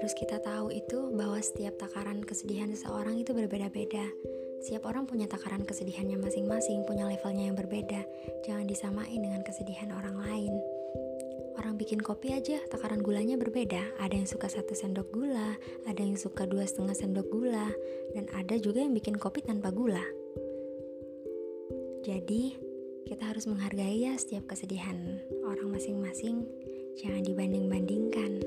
harus kita tahu itu bahwa setiap takaran kesedihan seseorang itu berbeda-beda. Setiap orang punya takaran kesedihannya masing-masing, punya levelnya yang berbeda. Jangan disamain dengan kesedihan orang lain. Orang bikin kopi aja takaran gulanya berbeda. Ada yang suka satu sendok gula, ada yang suka dua setengah sendok gula, dan ada juga yang bikin kopi tanpa gula. Jadi, kita harus menghargai ya setiap kesedihan orang masing-masing. Jangan dibanding-bandingkan.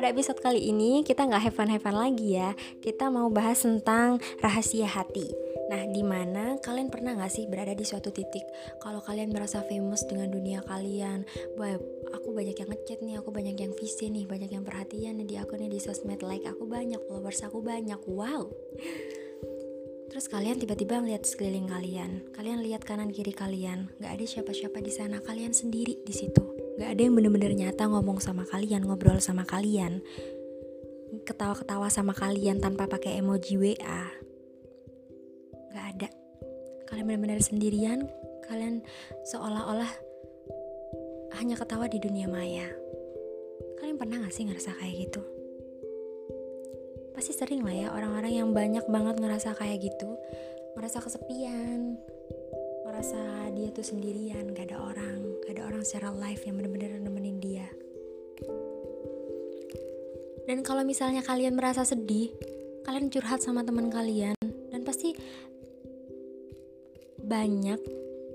Pada episode kali ini kita nggak have fun lagi ya. Kita mau bahas tentang rahasia hati. Nah, di mana kalian pernah nggak sih berada di suatu titik kalau kalian merasa famous dengan dunia kalian, wah aku banyak yang ngechat nih, aku banyak yang visi nih, banyak yang perhatian di akunnya di sosmed like aku banyak, followers aku banyak, wow. Terus kalian tiba-tiba ngeliat sekeliling kalian, kalian lihat kanan kiri kalian, nggak ada siapa-siapa di sana, kalian sendiri di situ Gak ada yang bener-bener nyata ngomong sama kalian, ngobrol sama kalian, ketawa-ketawa sama kalian tanpa pakai emoji WA. Gak ada. Kalian bener-bener sendirian, kalian seolah-olah hanya ketawa di dunia maya. Kalian pernah gak sih ngerasa kayak gitu? Pasti sering lah ya orang-orang yang banyak banget ngerasa kayak gitu, ngerasa kesepian, ngerasa dia tuh sendirian gak ada orang gak ada orang secara live yang bener-bener nemenin dia. Dan kalau misalnya kalian merasa sedih kalian curhat sama teman kalian dan pasti banyak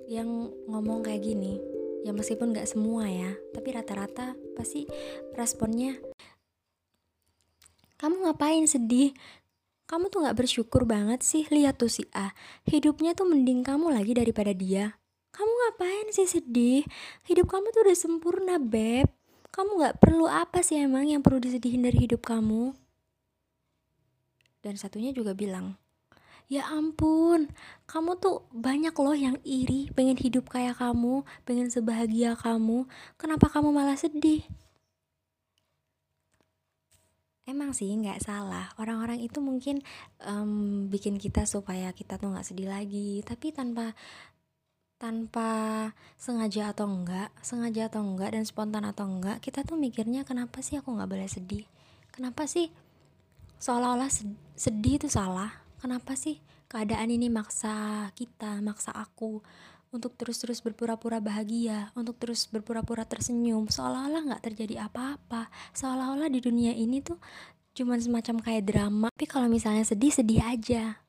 yang ngomong kayak gini. Ya meskipun gak semua ya tapi rata-rata pasti responnya kamu ngapain sedih kamu tuh gak bersyukur banget sih lihat tuh si A. Hidupnya tuh mending kamu lagi daripada dia. Kamu ngapain sih sedih? Hidup kamu tuh udah sempurna, Beb. Kamu gak perlu apa sih emang yang perlu disedihin dari hidup kamu? Dan satunya juga bilang, Ya ampun, kamu tuh banyak loh yang iri, pengen hidup kayak kamu, pengen sebahagia kamu. Kenapa kamu malah sedih? Emang sih nggak salah. Orang-orang itu mungkin um, bikin kita supaya kita tuh nggak sedih lagi. Tapi tanpa tanpa sengaja atau enggak sengaja atau enggak dan spontan atau enggak kita tuh mikirnya kenapa sih aku nggak boleh sedih? Kenapa sih seolah-olah sedih itu salah? Kenapa sih keadaan ini maksa kita maksa aku untuk terus-terus berpura-pura bahagia, untuk terus berpura-pura tersenyum, seolah-olah nggak terjadi apa-apa, seolah-olah di dunia ini tuh cuman semacam kayak drama. Tapi kalau misalnya sedih, sedih aja.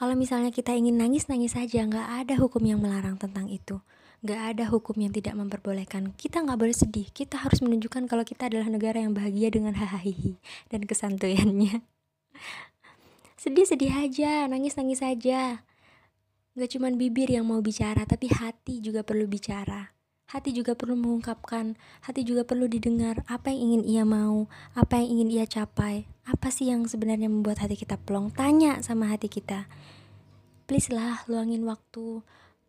Kalau misalnya kita ingin nangis, nangis saja, nggak ada hukum yang melarang tentang itu. Nggak ada hukum yang tidak memperbolehkan. Kita nggak boleh sedih. Kita harus menunjukkan kalau kita adalah negara yang bahagia dengan hahaha dan kesantuyannya. Sedih-sedih aja, nangis-nangis aja. Gak cuma bibir yang mau bicara, tapi hati juga perlu bicara. Hati juga perlu mengungkapkan, hati juga perlu didengar apa yang ingin ia mau, apa yang ingin ia capai, apa sih yang sebenarnya membuat hati kita plong. Tanya sama hati kita. Please lah, luangin waktu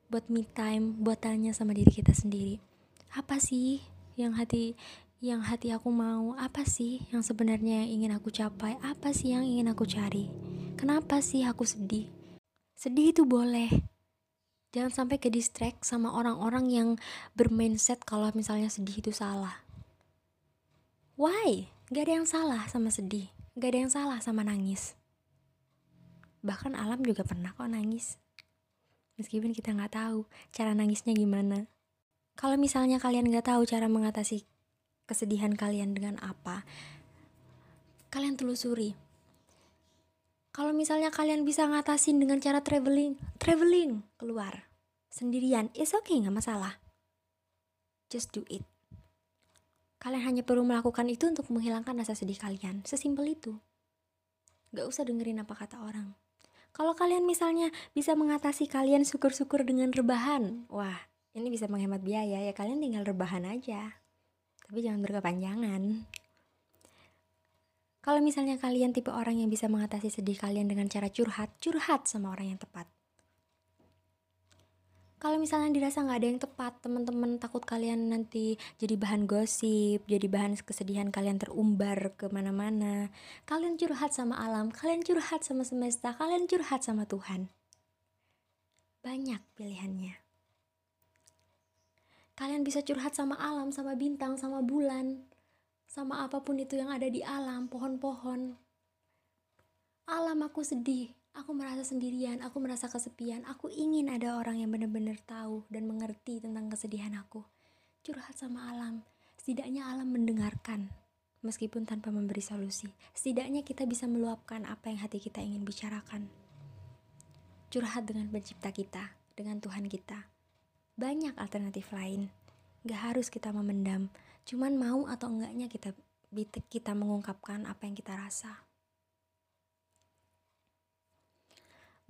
buat me time, buat tanya sama diri kita sendiri. Apa sih yang hati yang hati aku mau? Apa sih yang sebenarnya ingin aku capai? Apa sih yang ingin aku cari? Kenapa sih aku sedih? Sedih itu boleh. Jangan sampai ke distract sama orang-orang yang bermindset kalau misalnya sedih itu salah. Why? Gak ada yang salah sama sedih. Gak ada yang salah sama nangis. Bahkan alam juga pernah kok nangis. Meskipun kita nggak tahu cara nangisnya gimana. Kalau misalnya kalian nggak tahu cara mengatasi kesedihan kalian dengan apa, kalian telusuri kalau misalnya kalian bisa ngatasin dengan cara traveling, traveling keluar sendirian, it's okay nggak masalah. Just do it. Kalian hanya perlu melakukan itu untuk menghilangkan rasa sedih kalian. Sesimpel itu. Gak usah dengerin apa kata orang. Kalau kalian misalnya bisa mengatasi kalian syukur-syukur dengan rebahan, wah ini bisa menghemat biaya ya kalian tinggal rebahan aja. Tapi jangan berkepanjangan. Kalau misalnya kalian tipe orang yang bisa mengatasi sedih kalian dengan cara curhat, curhat sama orang yang tepat. kalau misalnya dirasa nggak ada yang tepat teman-teman takut kalian nanti jadi bahan gosip jadi bahan kesedihan kalian terumbar ke mana-mana. Kalian curhat sama alam kalian curhat sama semesta kalian curhat sama Tuhan. Banyak pilihannya. Kalian bisa curhat sama alam sama bintang sama bulan sama apa pun itu yang ada di alam pohon-pohon alam aku sedih Aku merasa sendirian, aku merasa kesepian. Aku ingin ada orang yang benar-benar tahu dan mengerti tentang kesedihan aku. Curhat sama alam. Setidaknya alam mendengarkan, meskipun tanpa memberi solusi. Setidaknya kita bisa meluapkan apa yang hati kita ingin bicarakan. Curhat dengan pencipta kita, dengan Tuhan kita. Banyak alternatif lain. Gak harus kita memendam, cuman mau atau enggaknya kita kita mengungkapkan apa yang kita rasa.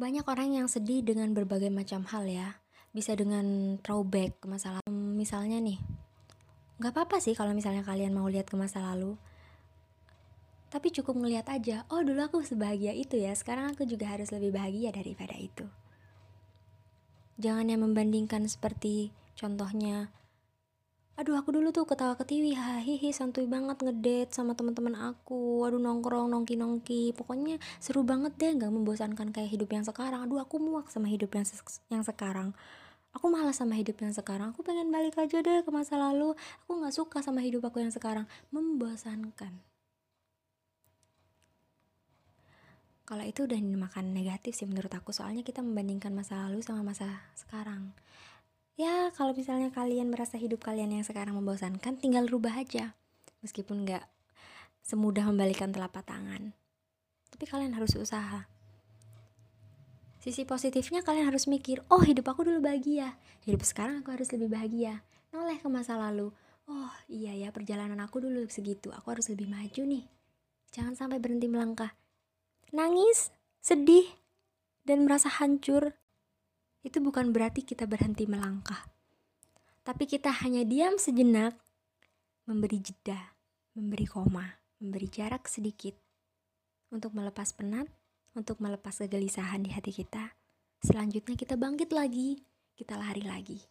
Banyak orang yang sedih dengan berbagai macam hal ya. Bisa dengan throwback ke masa lalu. Misalnya nih, nggak apa-apa sih kalau misalnya kalian mau lihat ke masa lalu. Tapi cukup ngeliat aja, oh dulu aku sebahagia itu ya, sekarang aku juga harus lebih bahagia daripada itu. Jangan yang membandingkan seperti contohnya aduh aku dulu tuh ketawa ketiwi hahihi santuy banget ngedate sama teman-teman aku. Aduh nongkrong nongki nongki pokoknya seru banget deh nggak membosankan kayak hidup yang sekarang. Aduh aku muak sama hidup yang yang sekarang. Aku malas sama hidup yang sekarang. Aku pengen balik aja deh ke masa lalu. Aku nggak suka sama hidup aku yang sekarang. Membosankan. Kalau itu udah dinamakan negatif sih menurut aku. Soalnya kita membandingkan masa lalu sama masa sekarang ya kalau misalnya kalian merasa hidup kalian yang sekarang membosankan tinggal rubah aja. Meskipun nggak semudah membalikan telapak tangan. Tapi kalian harus usaha. Sisi positifnya kalian harus mikir oh hidup aku dulu bahagia. Hidup sekarang aku harus lebih bahagia. Noleh ke masa lalu. Oh iya ya perjalanan aku dulu segitu. Aku harus lebih maju nih. Jangan sampai berhenti melangkah. Nangis sedih dan merasa hancur itu bukan berarti kita berhenti melangkah. Tapi kita hanya diam sejenak, memberi jeda, memberi koma, memberi jarak sedikit untuk melepas penat, untuk melepas kegelisahan di hati kita. Selanjutnya kita bangkit lagi, kita lari lagi.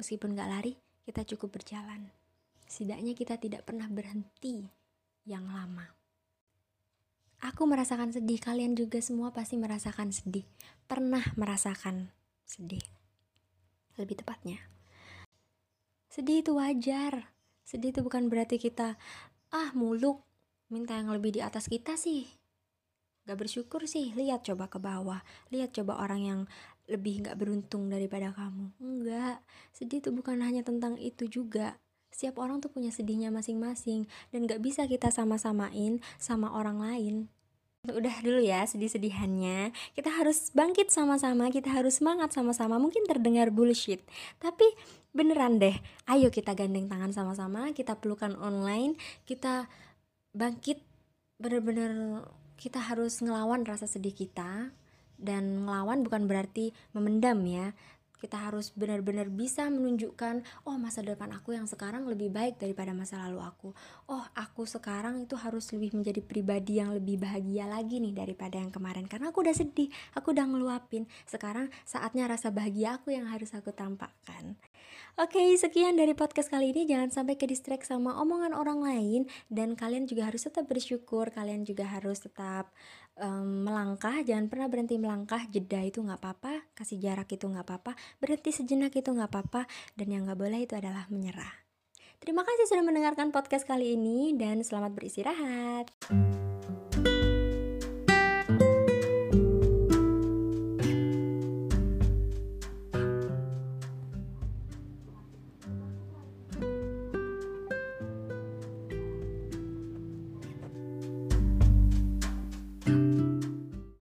Meskipun gak lari, kita cukup berjalan. Setidaknya kita tidak pernah berhenti yang lama. Aku merasakan sedih, kalian juga semua pasti merasakan sedih. Pernah merasakan sedih. Lebih tepatnya. Sedih itu wajar. Sedih itu bukan berarti kita ah muluk minta yang lebih di atas kita sih. Gak bersyukur sih, lihat coba ke bawah. Lihat coba orang yang lebih gak beruntung daripada kamu. Enggak, sedih itu bukan hanya tentang itu juga. Setiap orang tuh punya sedihnya masing-masing dan gak bisa kita sama-samain sama orang lain udah dulu ya sedih-sedihannya. Kita harus bangkit sama-sama kita harus semangat sama-sama. Mungkin terdengar bullshit tapi beneran deh. Ayo kita gandeng tangan sama-sama kita pelukan online kita bangkit bener-bener kita harus ngelawan rasa sedih kita. Dan ngelawan bukan berarti memendam ya kita harus benar-benar bisa menunjukkan oh masa depan aku yang sekarang lebih baik daripada masa lalu aku. Oh aku sekarang itu harus lebih menjadi pribadi yang lebih bahagia lagi nih daripada yang kemarin. Karena aku udah sedih aku udah ngeluapin. Sekarang saatnya rasa bahagia aku yang harus aku tampakkan Oke, sekian dari podcast kali ini. Jangan sampai ke distract sama omongan orang lain dan kalian juga harus tetap bersyukur. Kalian juga harus tetap um, melangkah. Jangan pernah berhenti melangkah. Jeda itu nggak apa-apa, kasih jarak itu nggak apa-apa, berhenti sejenak itu nggak apa-apa. Dan yang nggak boleh itu adalah menyerah. Terima kasih sudah mendengarkan podcast kali ini dan selamat beristirahat.